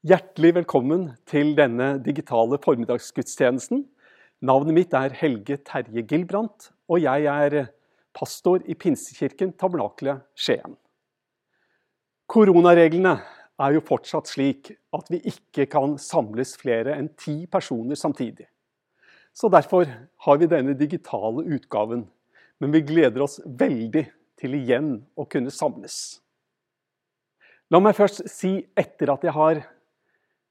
Hjertelig velkommen til denne digitale formiddagsgudstjenesten. Navnet mitt er Helge Terje Gilbrandt, og jeg er pastor i Pinsekirken Tabernakelet Skien. Koronareglene er jo fortsatt slik at vi ikke kan samles flere enn ti personer samtidig. Så derfor har vi denne digitale utgaven, men vi gleder oss veldig til igjen å kunne samles. La meg først si, etter at jeg har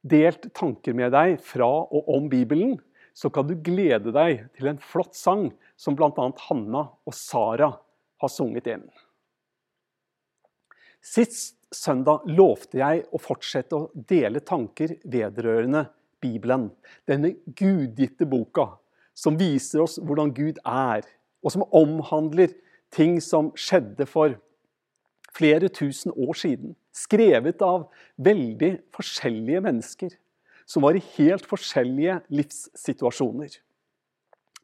delt tanker med deg fra og om Bibelen, så kan du glede deg til en flott sang som bl.a. Hanna og Sara har sunget inn. Sist søndag lovte jeg å fortsette å dele tanker vedrørende Bibelen. Denne gudgitte boka som viser oss hvordan Gud er, og som omhandler ting som skjedde for flere tusen år siden. Skrevet av veldig forskjellige mennesker som var i helt forskjellige livssituasjoner.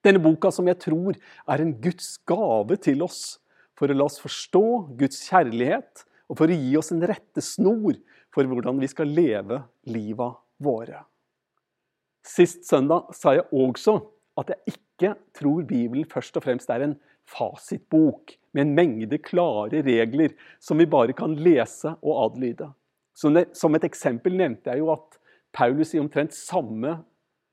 Denne boka som jeg tror er en Guds gave til oss for å la oss forstå Guds kjærlighet, og for å gi oss en rettesnor for hvordan vi skal leve liva våre. Sist søndag sa jeg også at jeg ikke tror Bibelen først og fremst er en fasitbok med en mengde klare regler som vi bare kan lese og adlyde. Som et eksempel nevnte jeg jo at Paulus i omtrent samme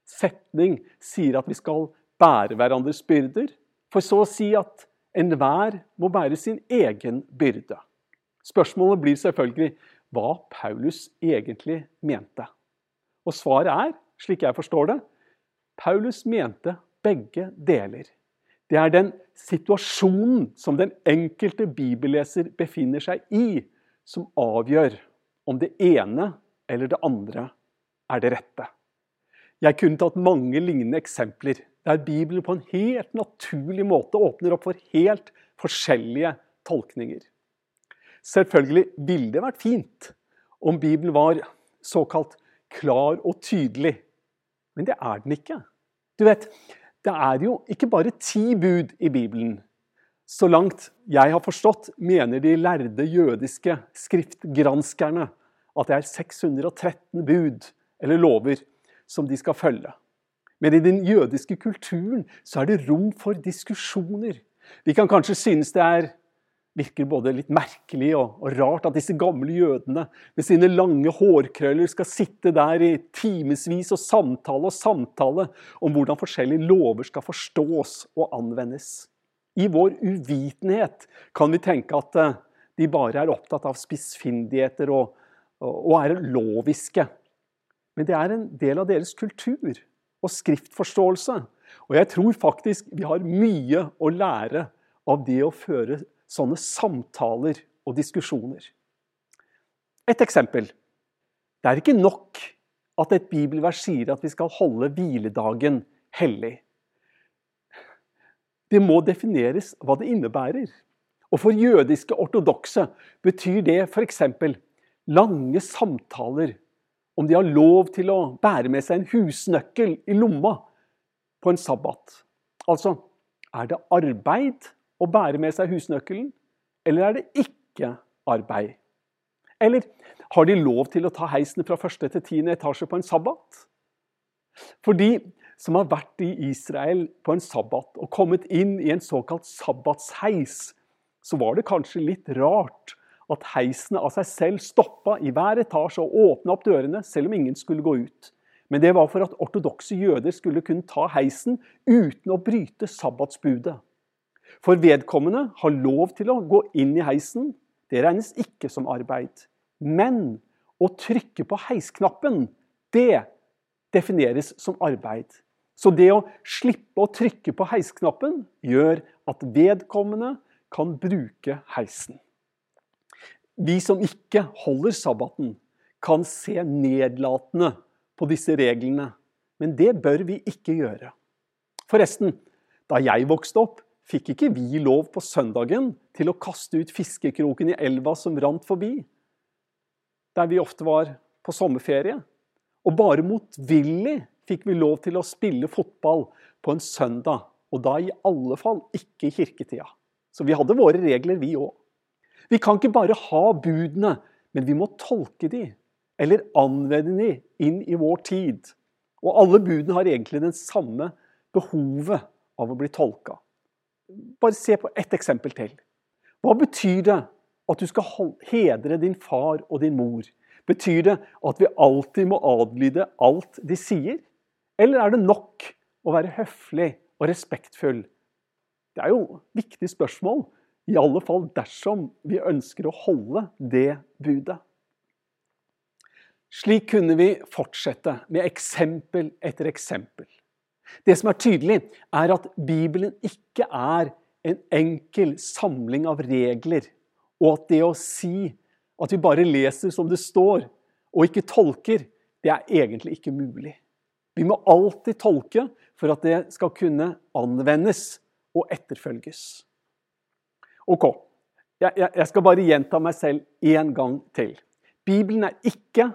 setning sier at vi skal bære hverandres byrder, for så å si at enhver må bære sin egen byrde. Spørsmålet blir selvfølgelig hva Paulus egentlig mente. Og svaret er, slik jeg forstår det, Paulus mente begge deler. Det er den situasjonen som den enkelte bibelleser befinner seg i, som avgjør om det ene eller det andre er det rette. Jeg kunne tatt mange lignende eksempler der Bibelen på en helt naturlig måte åpner opp for helt forskjellige tolkninger. Selvfølgelig ville det vært fint om Bibelen var såkalt klar og tydelig, men det er den ikke. Du vet, det er jo ikke bare ti bud i Bibelen. Så langt jeg har forstått, mener de lærde jødiske skriftgranskerne at det er 613 bud eller lover som de skal følge. Men i den jødiske kulturen så er det rom for diskusjoner. Vi kan kanskje synes det er virker både litt merkelig og, og, rart at disse gamle jødene med sine lange hårkrøller skal sitte der i timevis og samtale og samtale om hvordan forskjellige lover skal forstås og anvendes. I vår uvitenhet kan vi tenke at eh, de bare er opptatt av spissfindigheter og, og er loviske. Men det er en del av deres kultur og skriftforståelse. Og jeg tror faktisk vi har mye å lære av det å føre sånne samtaler og diskusjoner. Et eksempel. Det er ikke nok at et bibelvers sier at vi skal holde hviledagen hellig. Det må defineres hva det innebærer. Og For jødiske ortodokse betyr det f.eks. lange samtaler om de har lov til å bære med seg en husnøkkel i lomma på en sabbat. Altså, er det arbeid å bære med seg husnøkkelen, eller er det ikke arbeid? Eller har de lov til å ta heisen fra første til tiende etasje på en sabbat? For de som har vært i Israel på en sabbat og kommet inn i en såkalt sabbatsheis, så var det kanskje litt rart at heisene av seg selv stoppa i hver etasje og åpna opp dørene, selv om ingen skulle gå ut. Men det var for at ortodokse jøder skulle kunne ta heisen uten å bryte sabbatsbudet. For vedkommende har lov til å gå inn i heisen. Det regnes ikke som arbeid. Men å trykke på heisknappen, det defineres som arbeid. Så det å slippe å trykke på heisknappen gjør at vedkommende kan bruke heisen. Vi som ikke holder sabbaten, kan se nedlatende på disse reglene. Men det bør vi ikke gjøre. Forresten, da jeg vokste opp, fikk ikke vi lov på søndagen til å kaste ut fiskekroken i elva som rant forbi, der vi ofte var på sommerferie. Og bare motvillig fikk vi lov til å spille fotball på en søndag, og da i alle fall ikke i kirketida. Så vi hadde våre regler, vi òg. Vi kan ikke bare ha budene, men vi må tolke de. eller anvende de inn i vår tid. Og alle budene har egentlig den samme behovet av å bli tolka. Bare se på ett eksempel til. Hva betyr det at du skal hedre din far og din mor? Betyr det at vi alltid må adlyde alt de sier? Eller er det nok å være høflig og respektfull? Det er jo et viktig spørsmål, i alle fall dersom vi ønsker å holde det budet. Slik kunne vi fortsette med eksempel etter eksempel. Det som er tydelig, er at Bibelen ikke er en enkel samling av regler, og at det å si at vi bare leser som det står, og ikke tolker, det er egentlig ikke mulig. Vi må alltid tolke for at det skal kunne anvendes og etterfølges. Ok, jeg skal bare gjenta meg selv én gang til. Bibelen er ikke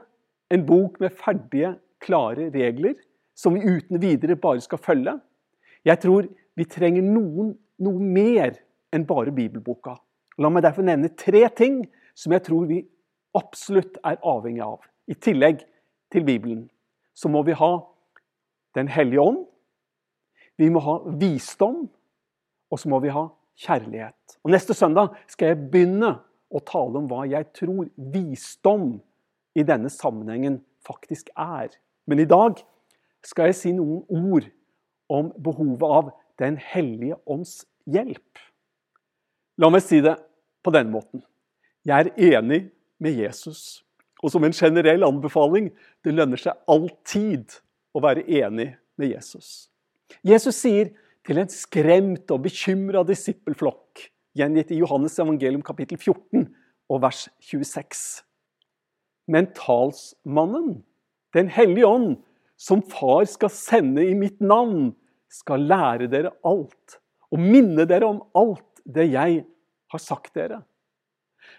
en bok med ferdige, klare regler som vi uten videre bare skal følge. Jeg tror vi trenger noen, noe mer enn bare bibelboka. La meg derfor nevne tre ting som jeg tror vi absolutt er avhengig av. I tillegg til Bibelen så må vi ha Den hellige ånd, vi må ha visdom, og så må vi ha kjærlighet. Og Neste søndag skal jeg begynne å tale om hva jeg tror visdom i denne sammenhengen faktisk er. Men i dag skal jeg si noen ord om behovet av Den hellige ånds hjelp. La meg si det på denne måten. Jeg er enig med Jesus. Og som en generell anbefaling det lønner seg alltid å være enig med Jesus. Jesus sier til en skremt og bekymra disippelflokk, gjengitt i Johannes evangelium kapittel 14 og vers 26. Men talsmannen, Den hellige ånd, som far skal sende i mitt navn, skal lære dere alt og minne dere om alt det jeg har sagt dere.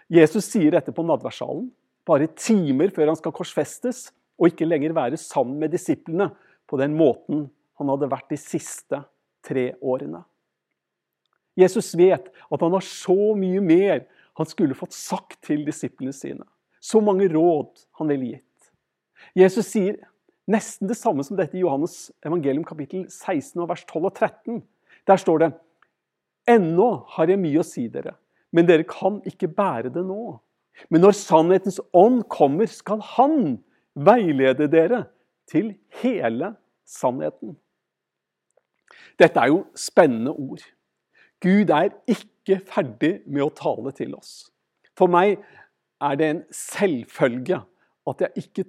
Jesus sier dette på nadværsalen, bare timer før han skal korsfestes og ikke lenger være sammen med disiplene på den måten han hadde vært de siste tre årene. Jesus vet at han har så mye mer han skulle fått sagt til disiplene sine. Så mange råd han ville gitt. Jesus sier nesten det samme som dette i Johannes evangelium kapittel 16 vers 12 og 13. Der står det Ennå har jeg mye å si dere, men dere kan ikke bære det nå. Men når sannhetens ånd kommer, skal han veilede dere til hele sannheten. Dette er jo spennende ord. Gud er ikke ferdig med å tale til oss. For meg er det en selvfølge at jeg ikke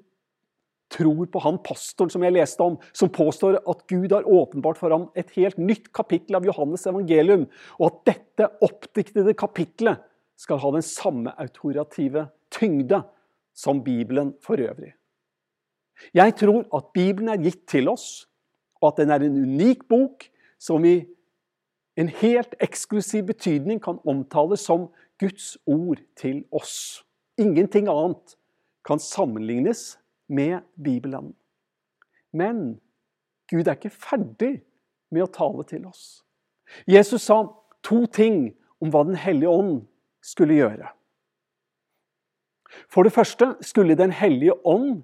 tror på han pastoren som jeg leste om, som påstår at Gud har åpenbart for ham et helt nytt kapittel av Johannes evangelium, og at dette oppdiktede kapittelet skal ha den samme autorative tyngde som Bibelen for øvrig. Jeg tror at Bibelen er gitt til oss, og at den er en unik bok som i en helt eksklusiv betydning kan omtales som Guds ord til oss. Ingenting annet kan sammenlignes med Bibelen. Men Gud er ikke ferdig med å tale til oss. Jesus sa to ting om hva Den hellige ånd skulle gjøre. For det første skulle Den hellige ånd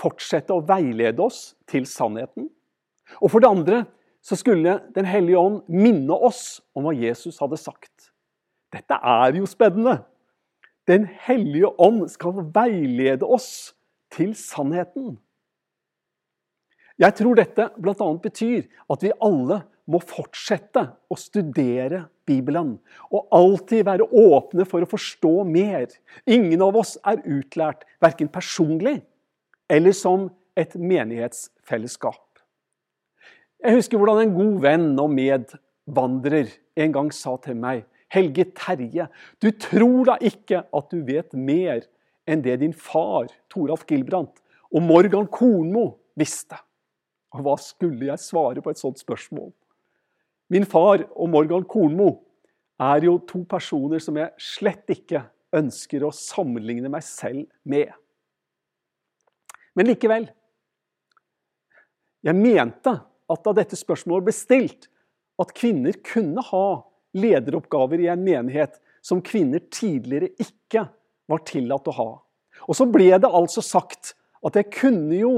fortsette å veilede oss til sannheten. Og for det andre så skulle Den hellige ånd minne oss om hva Jesus hadde sagt. Dette er jo spennende! Den hellige ånd skal veilede oss til sannheten. Jeg tror dette bl.a. betyr at vi alle må fortsette å studere Bibelen og alltid være åpne for å forstå mer. Ingen av oss er utlært, verken personlig eller som et menighetsfellesskap. Jeg husker hvordan en god venn og medvandrer en gang sa til meg Helge Terje, du tror da ikke at du vet mer enn det din far, Toralf Gilbrandt, og Morgan Kornmo visste. Og hva skulle jeg svare på et sånt spørsmål? Min far og Morgan Kornmo er jo to personer som jeg slett ikke ønsker å sammenligne meg selv med. Men likevel. Jeg mente at da dette spørsmålet ble stilt, at kvinner kunne ha lederoppgaver i en menighet som kvinner tidligere ikke var tillatt å ha. Og så ble det altså sagt at jeg kunne jo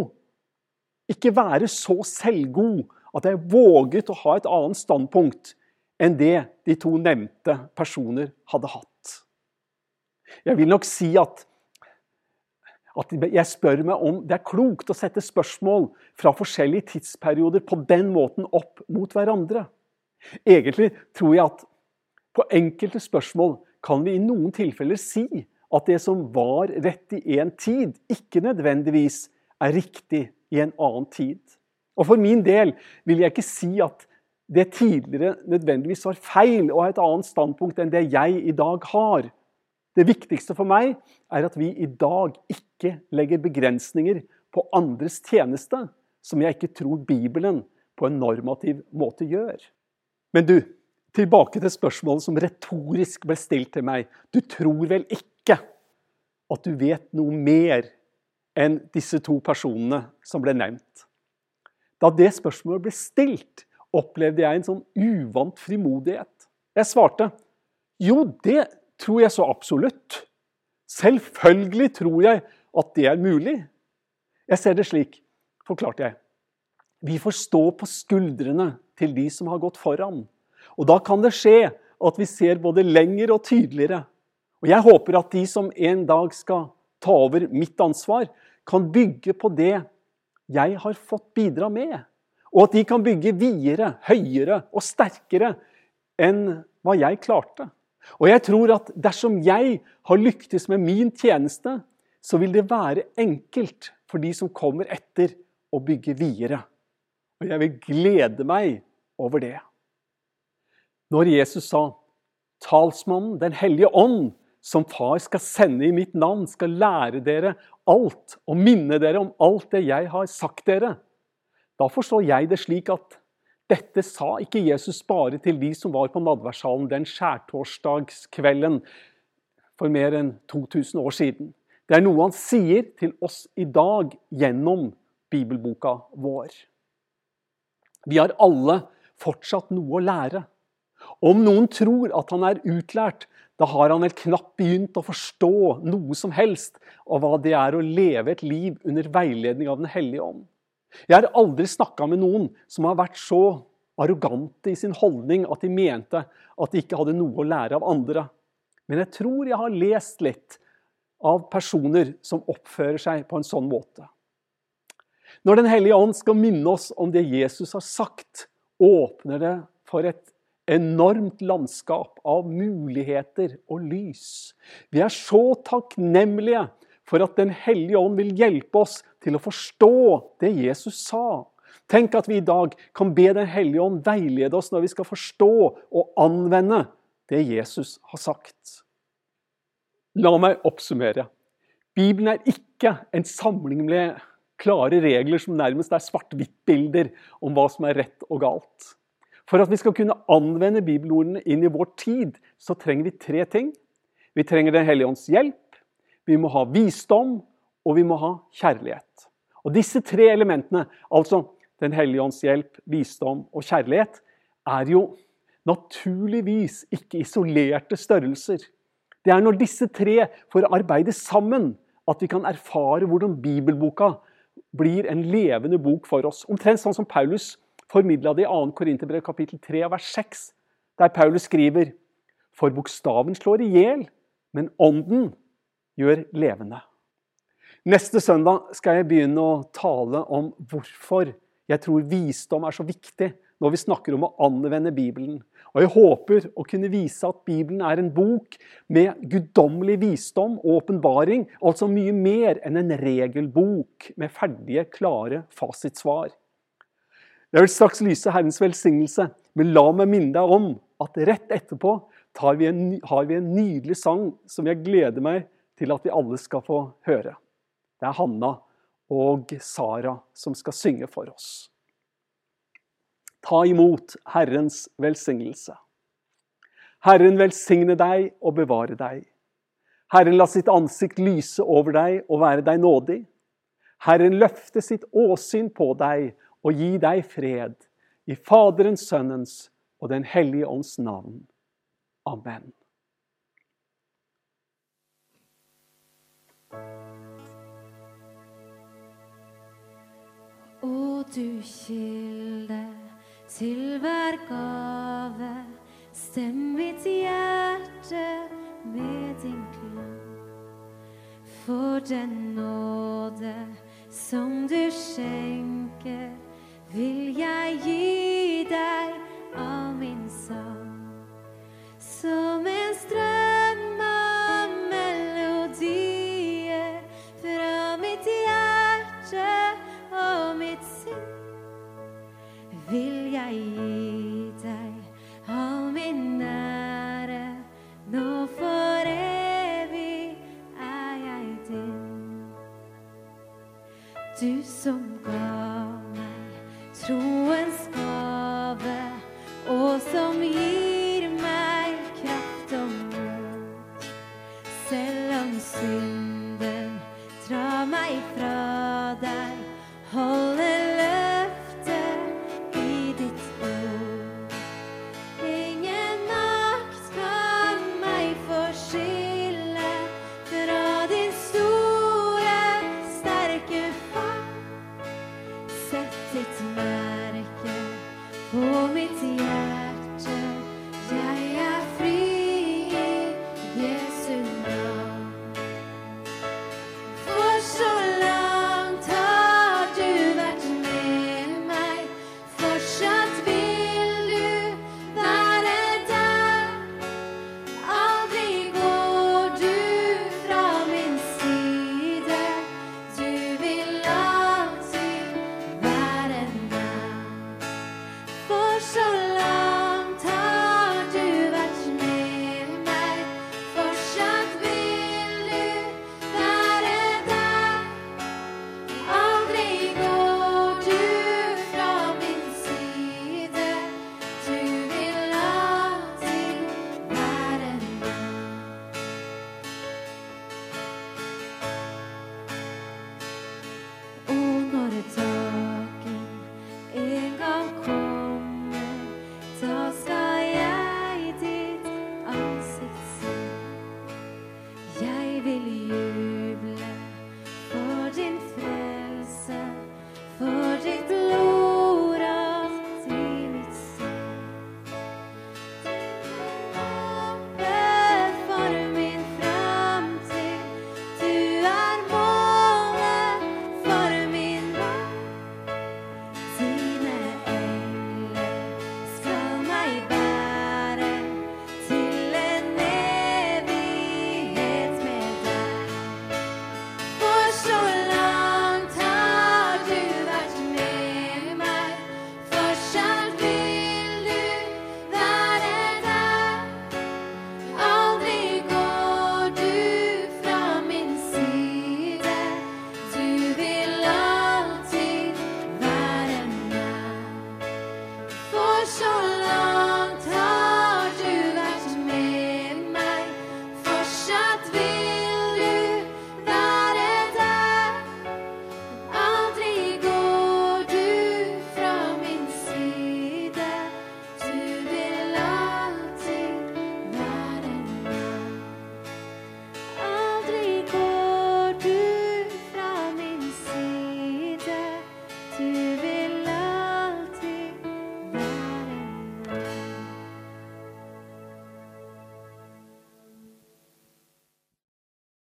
ikke være så selvgod at jeg våget å ha et annet standpunkt enn det de to nevnte personer hadde hatt. Jeg vil nok si at, at jeg spør meg om det er klokt å sette spørsmål fra forskjellige tidsperioder på den måten opp mot hverandre. Egentlig tror jeg at på enkelte spørsmål kan vi i noen tilfeller si at det som var rett i én tid, ikke nødvendigvis er riktig i en annen tid. Og For min del vil jeg ikke si at det tidligere nødvendigvis var feil å ha et annet standpunkt enn det jeg i dag har. Det viktigste for meg er at vi i dag ikke legger begrensninger på andres tjeneste, som jeg ikke tror Bibelen på en normativ måte gjør. Men du, tilbake til spørsmålet som retorisk ble stilt til meg. Du tror vel ikke at du vet noe mer enn disse to personene som ble nevnt? Da det spørsmålet ble stilt, opplevde jeg en sånn uvant frimodighet. Jeg svarte jo, det tror jeg så absolutt. Selvfølgelig tror jeg at det er mulig. Jeg ser det slik, forklarte jeg. Vi får stå på skuldrene til de som har gått foran. Og da kan det skje at vi ser både lenger og tydeligere. Og jeg håper at de som en dag skal ta over mitt ansvar, kan bygge på det jeg har fått bidra med. Og at de kan bygge videre, høyere og sterkere enn hva jeg klarte. Og jeg tror at dersom jeg har lyktes med min tjeneste, så vil det være enkelt for de som kommer etter, å bygge videre. Og jeg vil glede meg over det. Når Jesus sa 'Talsmannen, Den hellige ånd', som far skal sende i mitt navn, skal lære dere alt og minne dere om alt det jeg har sagt dere. Da forstår jeg det slik at dette sa ikke Jesus bare til de som var på nadværsalen den skjærtorsdagskvelden for mer enn 2000 år siden. Det er noe han sier til oss i dag gjennom bibelboka vår. Vi har alle fortsatt noe å lære. Om noen tror at han er utlært, da har han vel knapt begynt å forstå noe som helst av hva det er å leve et liv under veiledning av Den hellige ånd. Jeg har aldri snakka med noen som har vært så arrogante i sin holdning at de mente at de ikke hadde noe å lære av andre. Men jeg tror jeg har lest litt av personer som oppfører seg på en sånn måte. Når Den hellige ånd skal minne oss om det Jesus har sagt, åpner det for et enormt landskap av muligheter og lys. Vi er så takknemlige for at Den hellige ånd vil hjelpe oss til å forstå det Jesus sa. Tenk at vi i dag kan be Den hellige ånd veilede oss når vi skal forstå og anvende det Jesus har sagt. La meg oppsummere. Bibelen er ikke en samling med klare regler som nærmest er svart-hvitt-bilder om hva som er rett og galt. For at vi skal kunne anvende bibelordene inn i vår tid, så trenger vi tre ting. Vi trenger Den hellige ånds hjelp, vi må ha visdom, og vi må ha kjærlighet. Og Disse tre elementene, altså Den hellige ånds hjelp, visdom og kjærlighet, er jo naturligvis ikke isolerte størrelser. Det er når disse tre får arbeide sammen, at vi kan erfare hvordan bibelboka blir en levende bok for oss. Omtrent sånn som Paulus formidla det i 2. Korinterbrev kapittel 3 vers 6, der Paulus skriver For bokstaven slår i hjel, men ånden gjør levende. Neste søndag skal jeg begynne å tale om hvorfor jeg tror visdom er så viktig når vi snakker om å anvende Bibelen. Og Jeg håper å kunne vise at Bibelen er en bok med guddommelig visdom og åpenbaring, altså mye mer enn en regelbok med ferdige, klare fasitsvar. Jeg vil straks lyse Herrens velsignelse, men la meg minne deg om at rett etterpå vi en, har vi en nydelig sang som jeg gleder meg til at vi alle skal få høre. Det er Hanna og Sara som skal synge for oss. Ta imot Herrens velsignelse. Herren velsigne deg og bevare deg. Herren la sitt ansikt lyse over deg og være deg nådig. Herren løfte sitt åsyn på deg og gi deg fred. I Faderens, Sønnens og Den hellige ånds navn. Amen. Å, du kilde til hver gave, stem mitt hjerte med din klang. For den nåde som du skjenker vil jeg gi deg av min sang. Som en strøm av melodier fra mitt hjerte og mitt sinn vil jeg gi meg fra deg, holde løs.